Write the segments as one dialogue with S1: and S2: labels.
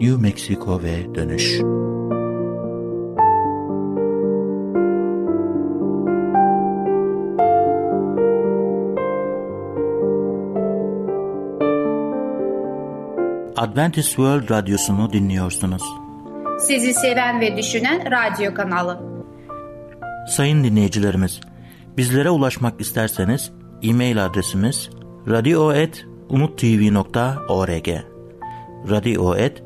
S1: New Mexico ve dönüş. Adventist World Radyosu'nu dinliyorsunuz.
S2: Sizi seven ve düşünen radyo kanalı.
S1: Sayın dinleyicilerimiz, bizlere ulaşmak isterseniz e-mail adresimiz radio.umutv.org radio.umutv.org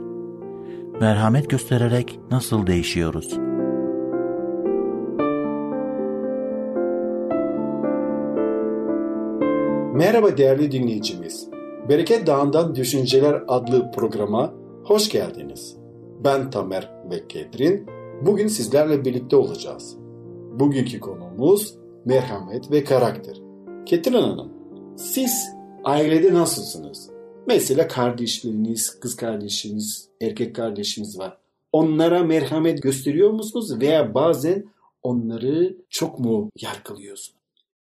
S1: Merhamet göstererek nasıl değişiyoruz?
S3: Merhaba değerli dinleyicimiz. Bereket Dağı'ndan Düşünceler adlı programa hoş geldiniz. Ben Tamer ve Kedrin. Bugün sizlerle birlikte olacağız. Bugünkü konumuz merhamet ve karakter. Ketrin Hanım, siz ailede nasılsınız? Mesela kardeşleriniz, kız kardeşiniz, erkek kardeşiniz var. Onlara merhamet gösteriyor musunuz veya bazen onları çok mu yargılıyorsunuz?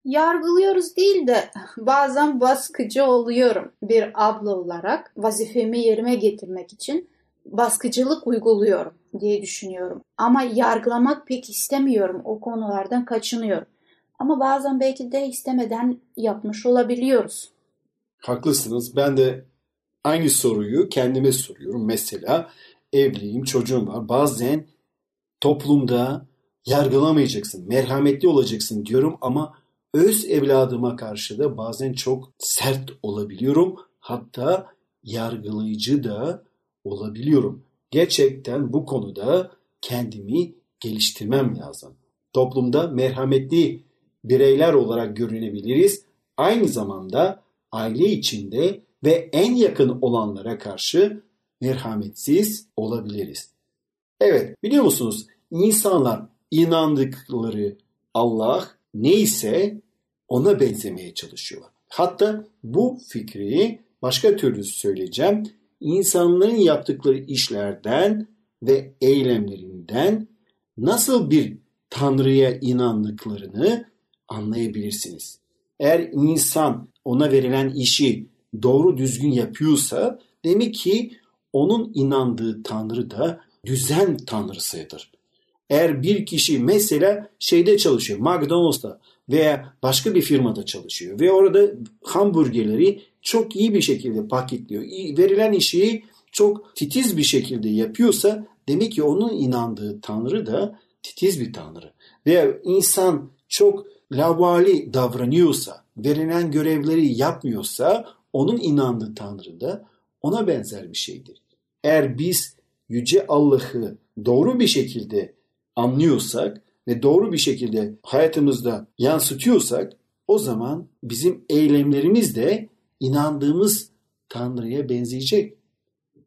S2: Yargılıyoruz değil de bazen baskıcı oluyorum bir abla olarak vazifemi yerime getirmek için baskıcılık uyguluyorum diye düşünüyorum. Ama yargılamak pek istemiyorum. O konulardan kaçınıyorum. Ama bazen belki de istemeden yapmış olabiliyoruz.
S3: Haklısınız. Ben de aynı soruyu kendime soruyorum. Mesela evliyim, çocuğum var. Bazen toplumda yargılamayacaksın, merhametli olacaksın diyorum ama öz evladıma karşı da bazen çok sert olabiliyorum. Hatta yargılayıcı da olabiliyorum. Gerçekten bu konuda kendimi geliştirmem lazım. Toplumda merhametli bireyler olarak görünebiliriz. Aynı zamanda aile içinde ve en yakın olanlara karşı merhametsiz olabiliriz. Evet biliyor musunuz insanlar inandıkları Allah neyse ona benzemeye çalışıyorlar. Hatta bu fikri başka türlü söyleyeceğim. İnsanların yaptıkları işlerden ve eylemlerinden nasıl bir Tanrı'ya inandıklarını anlayabilirsiniz. Eğer insan ona verilen işi doğru düzgün yapıyorsa demek ki onun inandığı Tanrı da düzen tanrısıdır. Eğer bir kişi mesela şeyde çalışıyor, McDonald's'ta veya başka bir firmada çalışıyor ve orada hamburgerleri çok iyi bir şekilde paketliyor. Verilen işi çok titiz bir şekilde yapıyorsa demek ki onun inandığı Tanrı da titiz bir Tanrı. Veya insan çok lavali davranıyorsa, verilen görevleri yapmıyorsa onun inandığı Tanrı da ona benzer bir şeydir. Eğer biz Yüce Allah'ı doğru bir şekilde anlıyorsak ve doğru bir şekilde hayatımızda yansıtıyorsak o zaman bizim eylemlerimiz de inandığımız Tanrı'ya benzeyecek.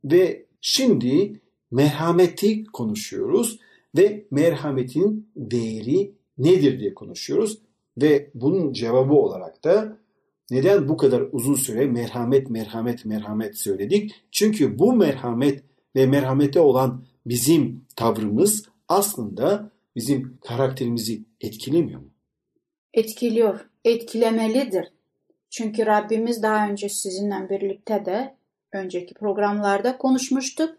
S3: Ve şimdi merhameti konuşuyoruz ve merhametin değeri nedir diye konuşuyoruz. Ve bunun cevabı olarak da neden bu kadar uzun süre merhamet, merhamet, merhamet söyledik? Çünkü bu merhamet ve merhamete olan bizim tavrımız aslında bizim karakterimizi etkilemiyor mu?
S2: Etkiliyor, etkilemelidir. Çünkü Rabbimiz daha önce sizinle birlikte de önceki programlarda konuşmuştuk.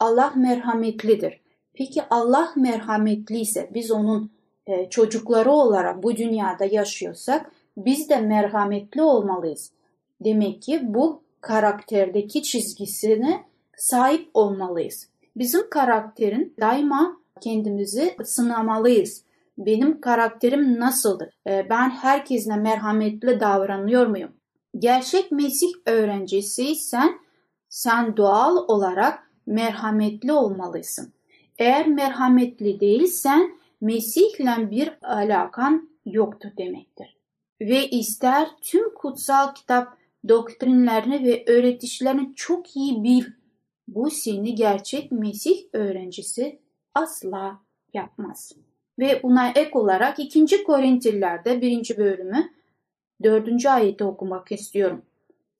S2: Allah merhametlidir. Peki Allah merhametliyse biz onun e, çocukları olarak bu dünyada yaşıyorsak biz de merhametli olmalıyız. Demek ki bu karakterdeki çizgisine sahip olmalıyız. Bizim karakterin daima kendimizi sınamalıyız. Benim karakterim nasıldır? Ee, ben herkesle merhametli davranıyor muyum? Gerçek Mesih öğrencisiysen sen doğal olarak merhametli olmalısın. Eğer merhametli değilsen Mesih'le bir alakan yoktur demektir. Ve ister tüm kutsal kitap doktrinlerini ve öğretişlerini çok iyi bil. Bu seni gerçek Mesih öğrencisi asla yapmaz. Ve buna ek olarak 2. Korintiller'de 1. bölümü 4. ayeti okumak istiyorum.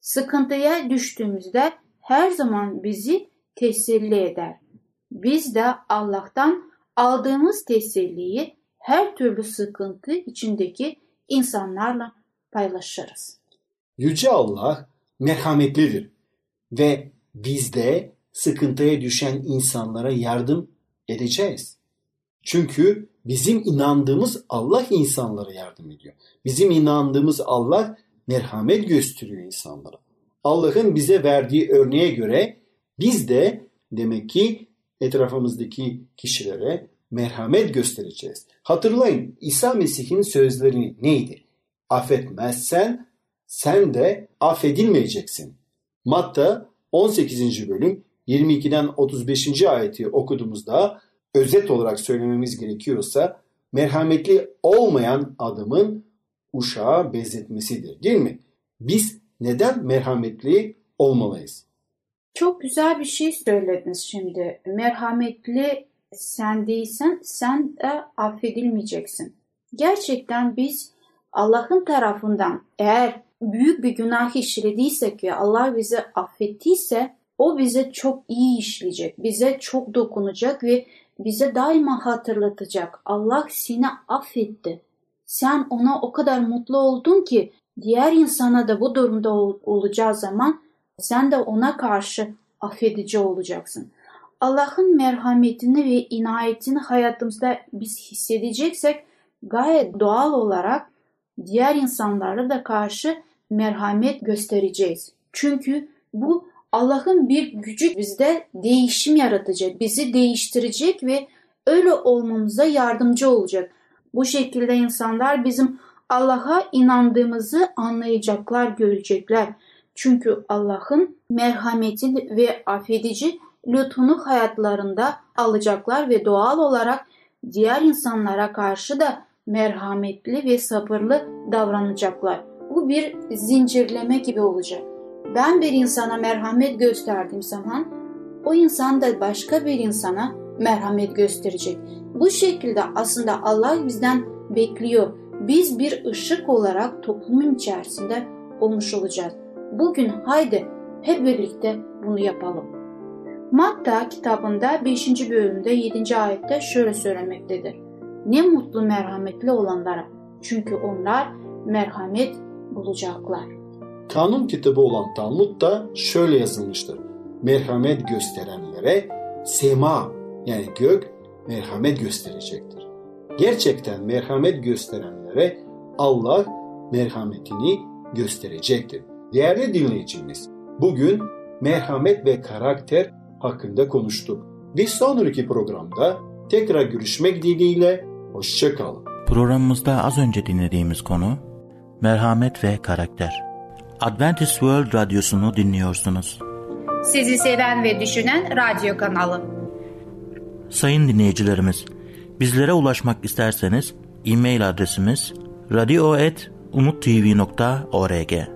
S2: Sıkıntıya düştüğümüzde her zaman bizi teselli eder. Biz de Allah'tan aldığımız teselliyi her türlü sıkıntı içindeki insanlarla paylaşırız.
S3: Yüce Allah merhametlidir ve biz de sıkıntıya düşen insanlara yardım edeceğiz. Çünkü bizim inandığımız Allah insanlara yardım ediyor. Bizim inandığımız Allah merhamet gösteriyor insanlara. Allah'ın bize verdiği örneğe göre biz de demek ki etrafımızdaki kişilere merhamet göstereceğiz. Hatırlayın İsa Mesih'in sözleri neydi? Affetmezsen sen de affedilmeyeceksin. Matta 18. bölüm 22'den 35. ayeti okuduğumuzda özet olarak söylememiz gerekiyorsa merhametli olmayan adamın uşağa benzetmesidir değil mi? Biz neden merhametli olmalıyız?
S2: Çok güzel bir şey söylediniz şimdi. Merhametli sen değilsen sen de affedilmeyeceksin. Gerçekten biz Allah'ın tarafından eğer büyük bir günah işlediysek ve Allah bizi affettiyse o bize çok iyi işleyecek, bize çok dokunacak ve bize daima hatırlatacak. Allah seni affetti. Sen ona o kadar mutlu oldun ki diğer insana da bu durumda ol- olacağı zaman sen de ona karşı affedici olacaksın. Allah'ın merhametini ve inayetini hayatımızda biz hissedeceksek gayet doğal olarak diğer insanlara da karşı merhamet göstereceğiz. Çünkü bu Allah'ın bir gücü bizde değişim yaratacak, bizi değiştirecek ve öyle olmamıza yardımcı olacak. Bu şekilde insanlar bizim Allah'a inandığımızı anlayacaklar, görecekler. Çünkü Allah'ın merhametini ve affedici lütfunu hayatlarında alacaklar ve doğal olarak diğer insanlara karşı da merhametli ve sabırlı davranacaklar. Bu bir zincirleme gibi olacak. Ben bir insana merhamet gösterdiğim zaman o insan da başka bir insana merhamet gösterecek. Bu şekilde aslında Allah bizden bekliyor. Biz bir ışık olarak toplumun içerisinde olmuş olacağız. Bugün haydi hep birlikte bunu yapalım. Matta kitabında 5. bölümde 7. ayette şöyle söylemektedir. Ne mutlu merhametli olanlara çünkü onlar merhamet bulacaklar.
S3: Kanun kitabı olan Talmud da şöyle yazılmıştır. Merhamet gösterenlere sema yani gök merhamet gösterecektir. Gerçekten merhamet gösterenlere Allah merhametini gösterecektir. Değerli dinleyicimiz, bugün merhamet ve karakter hakkında konuştuk. Bir sonraki programda tekrar görüşmek dileğiyle hoşçakalın.
S1: Programımızda az önce dinlediğimiz konu merhamet ve karakter. Adventist World Radyosu'nu dinliyorsunuz.
S2: Sizi seven ve düşünen radyo kanalı.
S1: Sayın dinleyicilerimiz, bizlere ulaşmak isterseniz e-mail adresimiz radio.umutv.org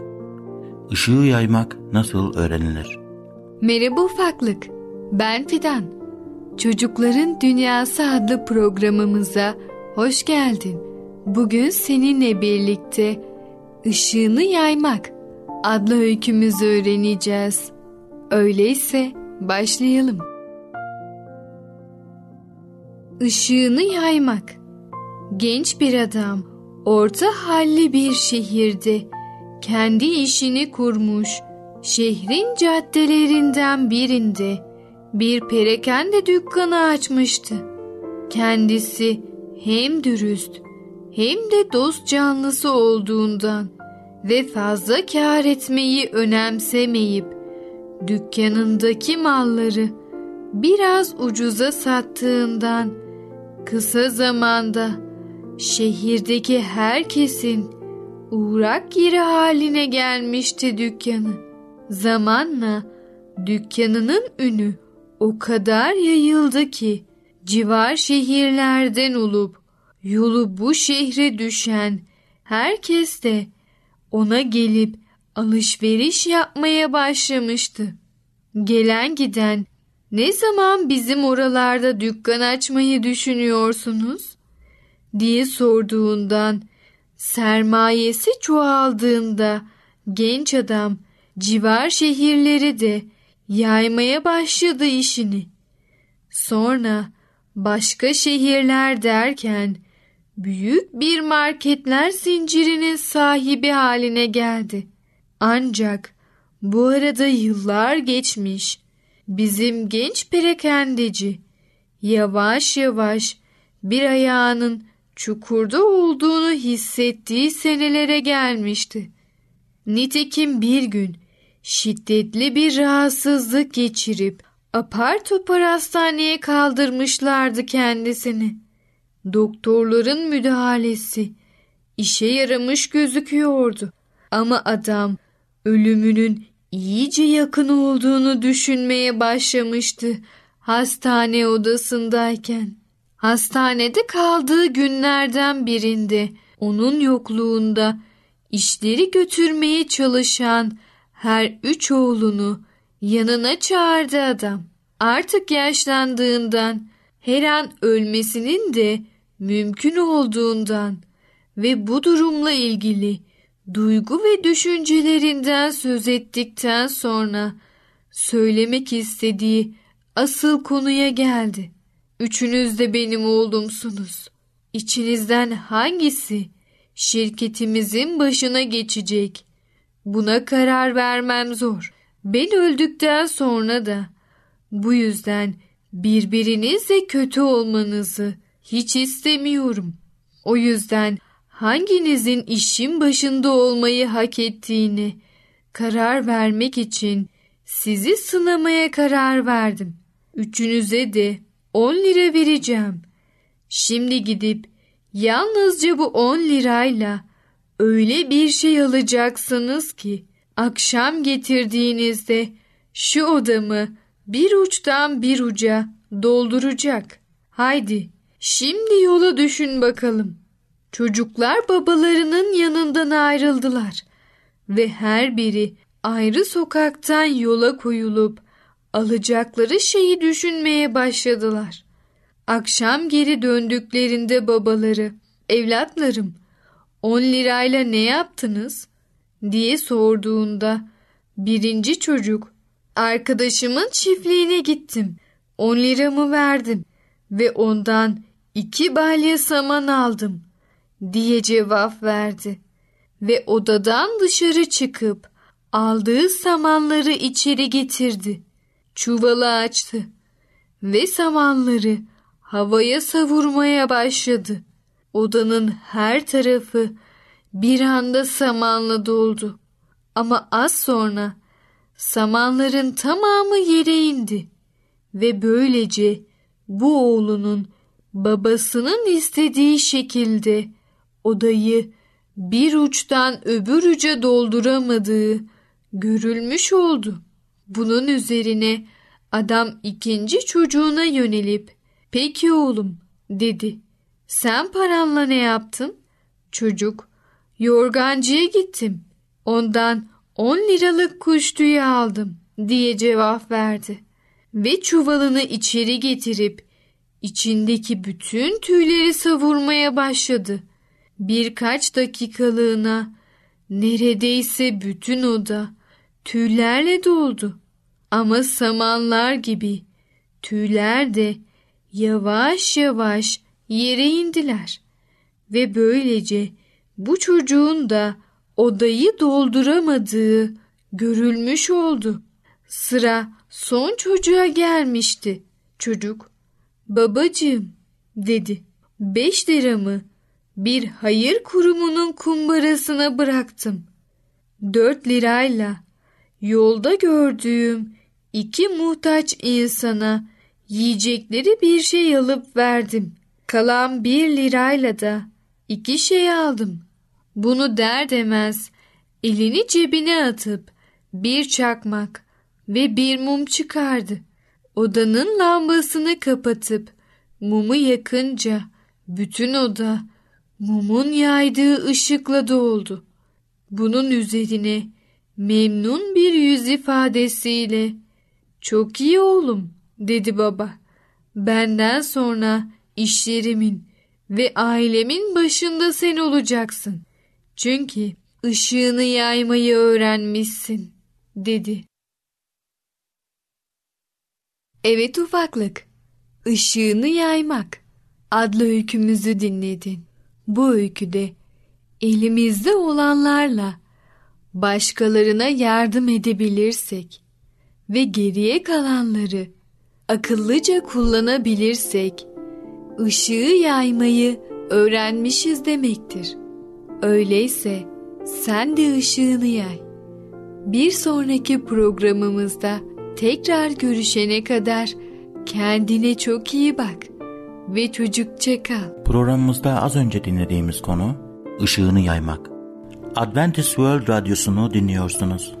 S1: Işığı yaymak nasıl öğrenilir?
S4: Merhaba ufaklık. Ben Fidan. Çocukların Dünyası adlı programımıza hoş geldin. Bugün seninle birlikte ışığını yaymak adlı öykümüzü öğreneceğiz. Öyleyse başlayalım. Işığını yaymak. Genç bir adam orta halli bir şehirde kendi işini kurmuş. Şehrin caddelerinden birinde bir perakende dükkanı açmıştı. Kendisi hem dürüst hem de dost canlısı olduğundan ve fazla kar etmeyi önemsemeyip dükkanındaki malları biraz ucuza sattığından kısa zamanda şehirdeki herkesin uğrak yeri haline gelmişti dükkanı. Zamanla dükkanının ünü o kadar yayıldı ki civar şehirlerden olup yolu bu şehre düşen herkes de ona gelip alışveriş yapmaya başlamıştı. Gelen giden ne zaman bizim oralarda dükkan açmayı düşünüyorsunuz? diye sorduğundan sermayesi çoğaldığında genç adam civar şehirleri de yaymaya başladı işini. Sonra başka şehirler derken büyük bir marketler zincirinin sahibi haline geldi. Ancak bu arada yıllar geçmiş. Bizim genç perakendeci yavaş yavaş bir ayağının çukurda olduğunu hissettiği senelere gelmişti. Nitekim bir gün şiddetli bir rahatsızlık geçirip apar topar hastaneye kaldırmışlardı kendisini. Doktorların müdahalesi işe yaramış gözüküyordu. Ama adam ölümünün iyice yakın olduğunu düşünmeye başlamıştı hastane odasındayken. Hastanede kaldığı günlerden birinde onun yokluğunda işleri götürmeye çalışan her üç oğlunu yanına çağırdı adam. Artık yaşlandığından her an ölmesinin de mümkün olduğundan ve bu durumla ilgili duygu ve düşüncelerinden söz ettikten sonra söylemek istediği asıl konuya geldi. Üçünüz de benim oğlumsunuz. İçinizden hangisi şirketimizin başına geçecek? Buna karar vermem zor. Ben öldükten sonra da bu yüzden birbirinizle kötü olmanızı hiç istemiyorum. O yüzden hanginizin işin başında olmayı hak ettiğini karar vermek için sizi sınamaya karar verdim. Üçünüze de 10 lira vereceğim. Şimdi gidip yalnızca bu 10 lirayla öyle bir şey alacaksınız ki akşam getirdiğinizde şu odamı bir uçtan bir uca dolduracak. Haydi şimdi yola düşün bakalım. Çocuklar babalarının yanından ayrıldılar ve her biri ayrı sokaktan yola koyulup alacakları şeyi düşünmeye başladılar. Akşam geri döndüklerinde babaları, evlatlarım, on lirayla ne yaptınız? diye sorduğunda birinci çocuk, arkadaşımın çiftliğine gittim, on liramı verdim ve ondan iki balya saman aldım diye cevap verdi ve odadan dışarı çıkıp aldığı samanları içeri getirdi çuvalı açtı ve samanları havaya savurmaya başladı. Odanın her tarafı bir anda samanla doldu. Ama az sonra samanların tamamı yere indi ve böylece bu oğlunun babasının istediği şekilde odayı bir uçtan öbür uca dolduramadığı görülmüş oldu. Bunun üzerine adam ikinci çocuğuna yönelip peki oğlum dedi. Sen paranla ne yaptın? Çocuk yorgancıya gittim. Ondan on liralık kuş tüyü aldım diye cevap verdi. Ve çuvalını içeri getirip içindeki bütün tüyleri savurmaya başladı. Birkaç dakikalığına neredeyse bütün oda tüylerle doldu. Ama samanlar gibi tüyler de yavaş yavaş yere indiler ve böylece bu çocuğun da odayı dolduramadığı görülmüş oldu. Sıra son çocuğa gelmişti. Çocuk, babacığım dedi. Beş liramı bir hayır kurumunun kumbarasına bıraktım. Dört lirayla yolda gördüğüm iki muhtaç insana yiyecekleri bir şey alıp verdim. Kalan bir lirayla da iki şey aldım. Bunu der demez elini cebine atıp bir çakmak ve bir mum çıkardı. Odanın lambasını kapatıp mumu yakınca bütün oda mumun yaydığı ışıkla doldu. Bunun üzerine memnun bir yüz ifadesiyle "Çok iyi oğlum." dedi baba. "Benden sonra işlerimin ve ailemin başında sen olacaksın. Çünkü ışığını yaymayı öğrenmişsin." dedi. Evet ufaklık, ışığını yaymak adlı öykümüzü dinledin. Bu öyküde elimizde olanlarla başkalarına yardım edebilirsek ve geriye kalanları akıllıca kullanabilirsek ışığı yaymayı öğrenmişiz demektir. Öyleyse sen de ışığını yay. Bir sonraki programımızda tekrar görüşene kadar kendine çok iyi bak ve çocukça kal.
S1: Programımızda az önce dinlediğimiz konu ışığını yaymak. Adventist World Radyosu'nu dinliyorsunuz.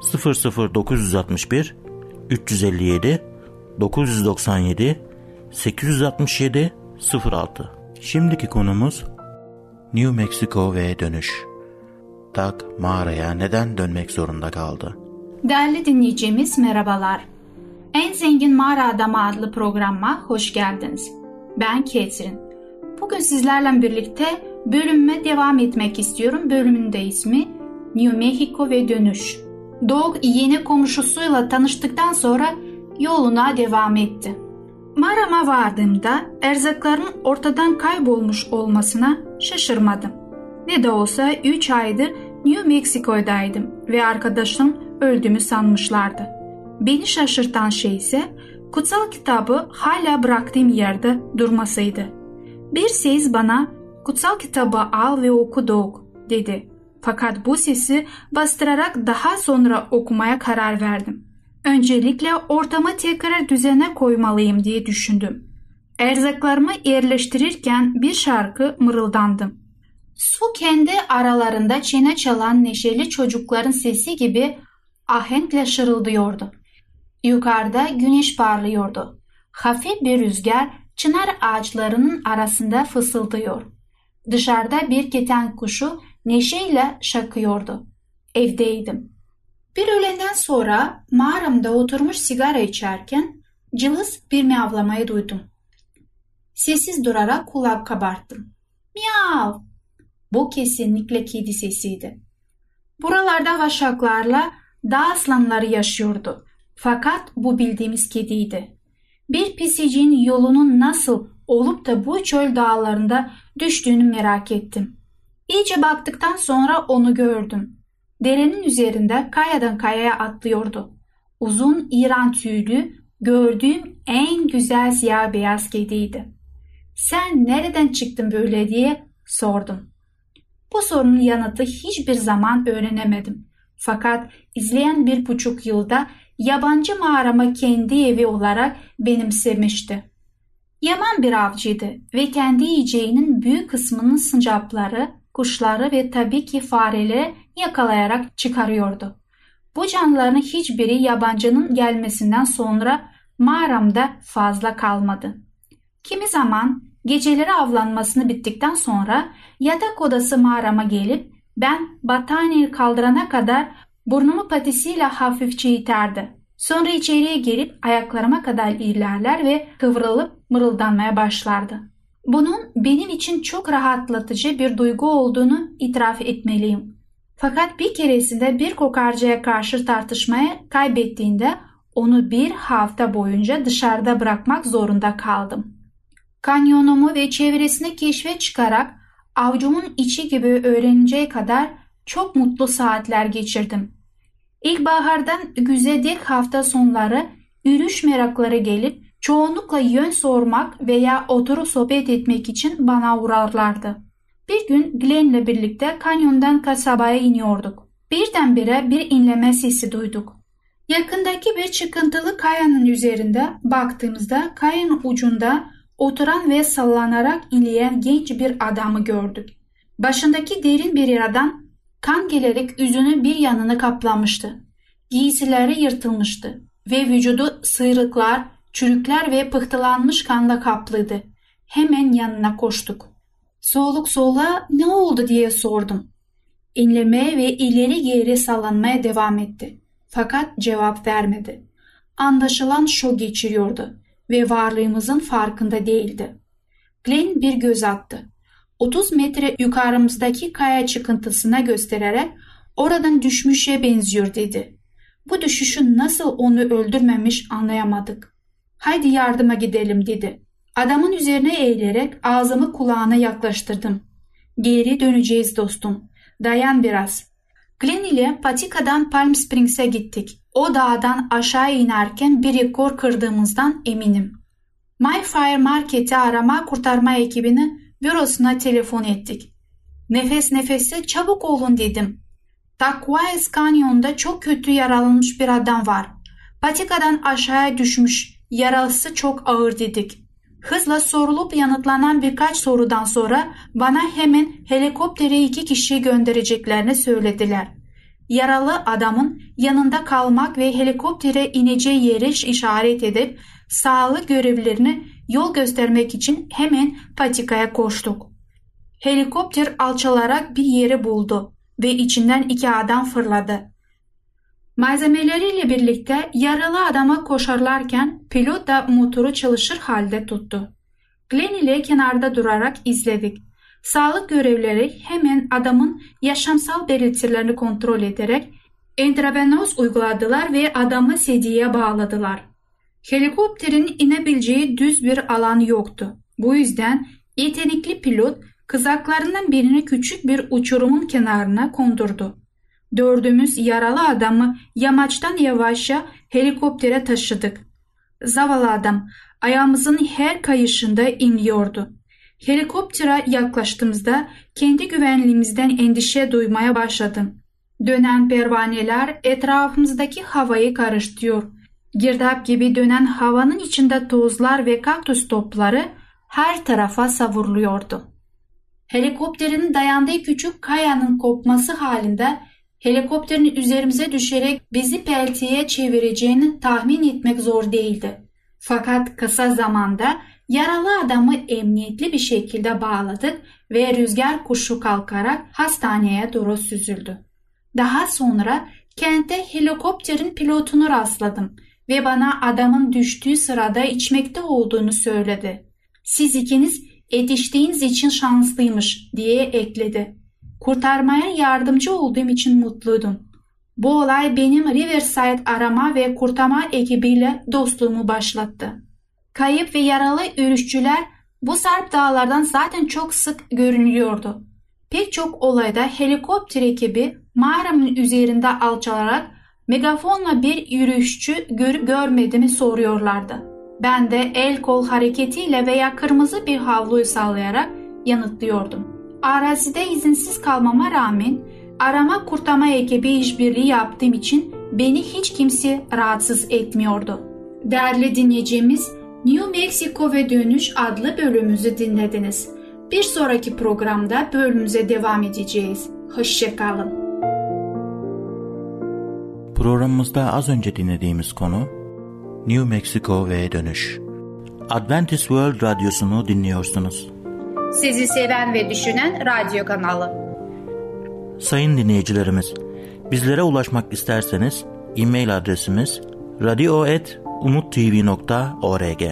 S1: 00961 357 997 867 06 Şimdiki konumuz New Mexico ve dönüş. Doug mağaraya neden dönmek zorunda kaldı?
S5: Değerli dinleyicimiz merhabalar. En Zengin Mağara Adamı adlı programa hoş geldiniz. Ben Ketrin. Bugün sizlerle birlikte bölümme devam etmek istiyorum. Bölümün de ismi New Mexico ve Dönüş. Dog yeni komşusuyla tanıştıktan sonra yoluna devam etti. Mağarama vardığımda erzakların ortadan kaybolmuş olmasına şaşırmadım. Ne de olsa 3 aydır New Mexico'daydım ve arkadaşım öldüğümü sanmışlardı. Beni şaşırtan şey ise kutsal kitabı hala bıraktığım yerde durmasıydı. Bir ses bana kutsal kitabı al ve oku Doğuk dedi. Fakat bu sesi bastırarak daha sonra okumaya karar verdim. Öncelikle ortamı tekrar düzene koymalıyım diye düşündüm. Erzaklarımı yerleştirirken bir şarkı mırıldandım. Su kendi aralarında çene çalan neşeli çocukların sesi gibi ahenkle şırıldıyordu. Yukarıda güneş parlıyordu. Hafif bir rüzgar çınar ağaçlarının arasında fısıldıyor. Dışarıda bir keten kuşu neşeyle şakıyordu. Evdeydim. Bir öğleden sonra mağaramda oturmuş sigara içerken cılız bir miyavlamayı duydum. Sessiz durarak kulak kabarttım. Miyav! Bu kesinlikle kedi sesiydi. Buralarda vaşaklarla dağ aslanları yaşıyordu. Fakat bu bildiğimiz kediydi. Bir pisicin yolunun nasıl olup da bu çöl dağlarında düştüğünü merak ettim. İyice baktıktan sonra onu gördüm. Derenin üzerinde kayadan kayaya atlıyordu. Uzun İran tüylü, gördüğüm en güzel siyah beyaz kediydi. Sen nereden çıktın böyle diye sordum. Bu sorunun yanıtı hiçbir zaman öğrenemedim. Fakat izleyen bir buçuk yılda yabancı mağarama kendi evi olarak benimsemişti. Yaman bir avcıydı ve kendi yiyeceğinin büyük kısmının sıncapları, kuşları ve tabii ki fareleri yakalayarak çıkarıyordu. Bu canlıların hiçbiri yabancının gelmesinden sonra mağaramda fazla kalmadı. Kimi zaman Geceleri avlanmasını bittikten sonra yatak odası mağarama gelip ben battaniye kaldırana kadar burnumu patisiyle hafifçe iterdi. Sonra içeriye gelip ayaklarıma kadar ilerler ve kıvrılıp mırıldanmaya başlardı. Bunun benim için çok rahatlatıcı bir duygu olduğunu itiraf etmeliyim. Fakat bir keresinde bir kokarcaya karşı tartışmaya kaybettiğinde onu bir hafta boyunca dışarıda bırakmak zorunda kaldım. Kanyonumu ve çevresini keşfe çıkarak avcumun içi gibi öğreninceye kadar çok mutlu saatler geçirdim. İlkbahardan güze dek hafta sonları yürüyüş merakları gelip çoğunlukla yön sormak veya oturup sohbet etmek için bana uğrarlardı. Bir gün Glenn'le birlikte kanyondan kasabaya iniyorduk. Birdenbire bir inleme sesi duyduk. Yakındaki bir çıkıntılı kayanın üzerinde baktığımızda kayanın ucunda oturan ve sallanarak inleyen genç bir adamı gördük. Başındaki derin bir yaradan kan gelerek yüzünün bir yanını kaplamıştı. Giysileri yırtılmıştı ve vücudu sıyrıklar, çürükler ve pıhtılanmış kanla kaplıydı. Hemen yanına koştuk. Soluk sola ne oldu diye sordum. İnlemeye ve ileri geri sallanmaya devam etti. Fakat cevap vermedi. Anlaşılan şok geçiriyordu ve varlığımızın farkında değildi. Glenn bir göz attı. 30 metre yukarımızdaki kaya çıkıntısına göstererek oradan düşmüşe benziyor dedi. Bu düşüşün nasıl onu öldürmemiş anlayamadık. Haydi yardıma gidelim dedi. Adamın üzerine eğilerek ağzımı kulağına yaklaştırdım. Geri döneceğiz dostum. Dayan biraz. Glenn ile patikadan Palm Springs'e gittik. O dağdan aşağı inerken bir rekor kırdığımızdan eminim. Mayfire Market'i arama kurtarma ekibini bürosuna telefon ettik. Nefes nefese çabuk olun dedim. Takvayes Kanyon'da çok kötü yaralanmış bir adam var. Patikadan aşağıya düşmüş. Yaralısı çok ağır dedik. Hızla sorulup yanıtlanan birkaç sorudan sonra bana hemen helikoptere iki kişi göndereceklerini söylediler. Yaralı adamın yanında kalmak ve helikoptere ineceği yeri işaret edip sağlık görevlilerine yol göstermek için hemen patikaya koştuk. Helikopter alçalarak bir yeri buldu ve içinden iki adam fırladı. Malzemeleriyle birlikte yaralı adama koşarlarken pilot da motoru çalışır halde tuttu. Glenn ile kenarda durarak izledik. Sağlık görevlileri hemen adamın yaşamsal belirtilerini kontrol ederek entravenöz uyguladılar ve adamı sediye bağladılar. Helikopterin inebileceği düz bir alan yoktu. Bu yüzden yetenekli pilot kızaklarından birini küçük bir uçurumun kenarına kondurdu. Dördümüz yaralı adamı yamaçtan yavaşça helikoptere taşıdık. Zavallı adam ayağımızın her kayışında inliyordu. Helikoptere yaklaştığımızda kendi güvenliğimizden endişe duymaya başladım. Dönen pervaneler etrafımızdaki havayı karıştırıyor. Girdap gibi dönen havanın içinde tozlar ve kaktüs topları her tarafa savruluyordu. Helikopterin dayandığı küçük kayanın kopması halinde helikopterin üzerimize düşerek bizi peltiye çevireceğini tahmin etmek zor değildi. Fakat kısa zamanda yaralı adamı emniyetli bir şekilde bağladık ve rüzgar kuşu kalkarak hastaneye doğru süzüldü. Daha sonra kente helikopterin pilotunu rastladım ve bana adamın düştüğü sırada içmekte olduğunu söyledi. Siz ikiniz yetiştiğiniz için şanslıymış diye ekledi. Kurtarmaya yardımcı olduğum için mutluydum. Bu olay benim Riverside arama ve kurtarma ekibiyle dostluğumu başlattı. Kayıp ve yaralı yürüyüşçüler bu sarp dağlardan zaten çok sık görünüyordu. Pek çok olayda helikopter ekibi mağaramın üzerinde alçalarak megafonla bir yürüyüşçü görüp görmediğimi soruyorlardı. Ben de el kol hareketiyle veya kırmızı bir havluyu sallayarak yanıtlıyordum. Arazide izinsiz kalmama rağmen arama kurtarma ekibi işbirliği yaptığım için beni hiç kimse rahatsız etmiyordu. Değerli dinleyicimiz, New Mexico ve Dönüş adlı bölümümüzü dinlediniz. Bir sonraki programda bölümümüze devam edeceğiz. Hoşçakalın.
S1: Programımızda az önce dinlediğimiz konu New Mexico ve Dönüş. Adventist World Radyosu'nu dinliyorsunuz.
S6: Sizi seven ve düşünen radyo kanalı.
S1: Sayın dinleyicilerimiz, bizlere ulaşmak isterseniz e-mail adresimiz radio.umutv.org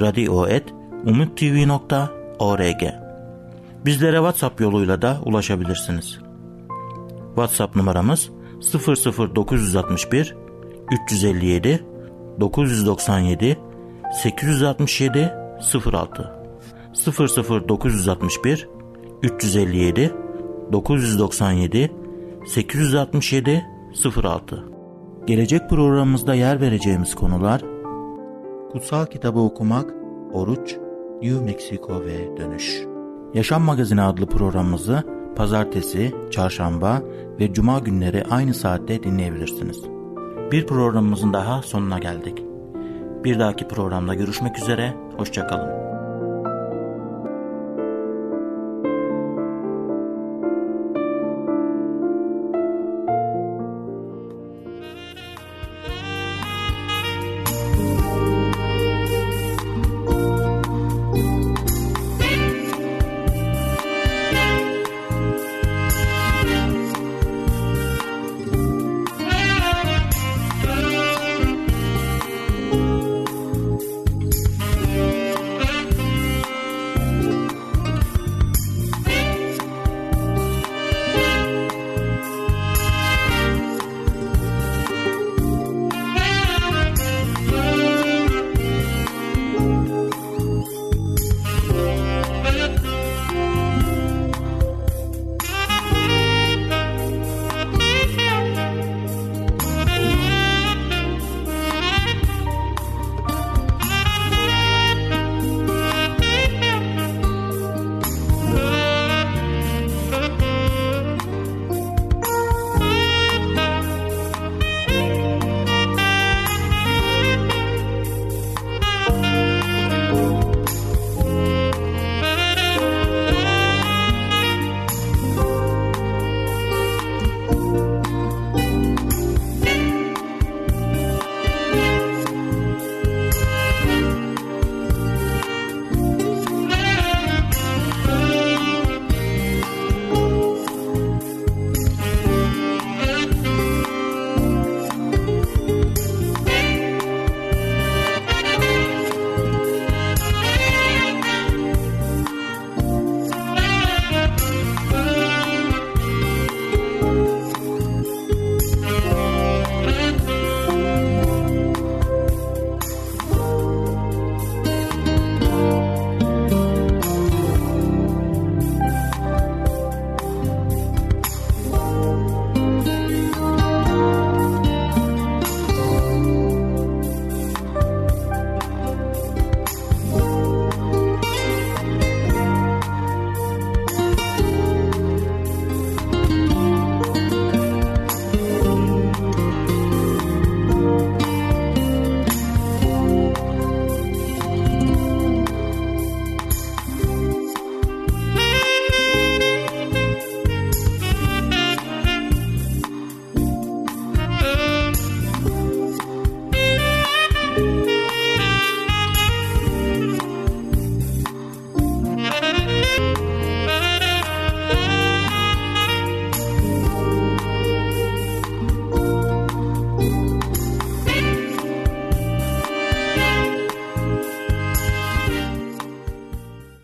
S1: radio.umutv.org Bizlere WhatsApp yoluyla da ulaşabilirsiniz. WhatsApp numaramız 00961 357 997 867 06 00961 357 997 867 06 Gelecek programımızda yer vereceğimiz konular Kutsal Kitabı okumak, oruç, New Mexico ve dönüş. Yaşam Magazini adlı programımızı pazartesi, çarşamba ve cuma günleri aynı saatte dinleyebilirsiniz. Bir programımızın daha sonuna geldik. Bir dahaki programda görüşmek üzere, hoşçakalın.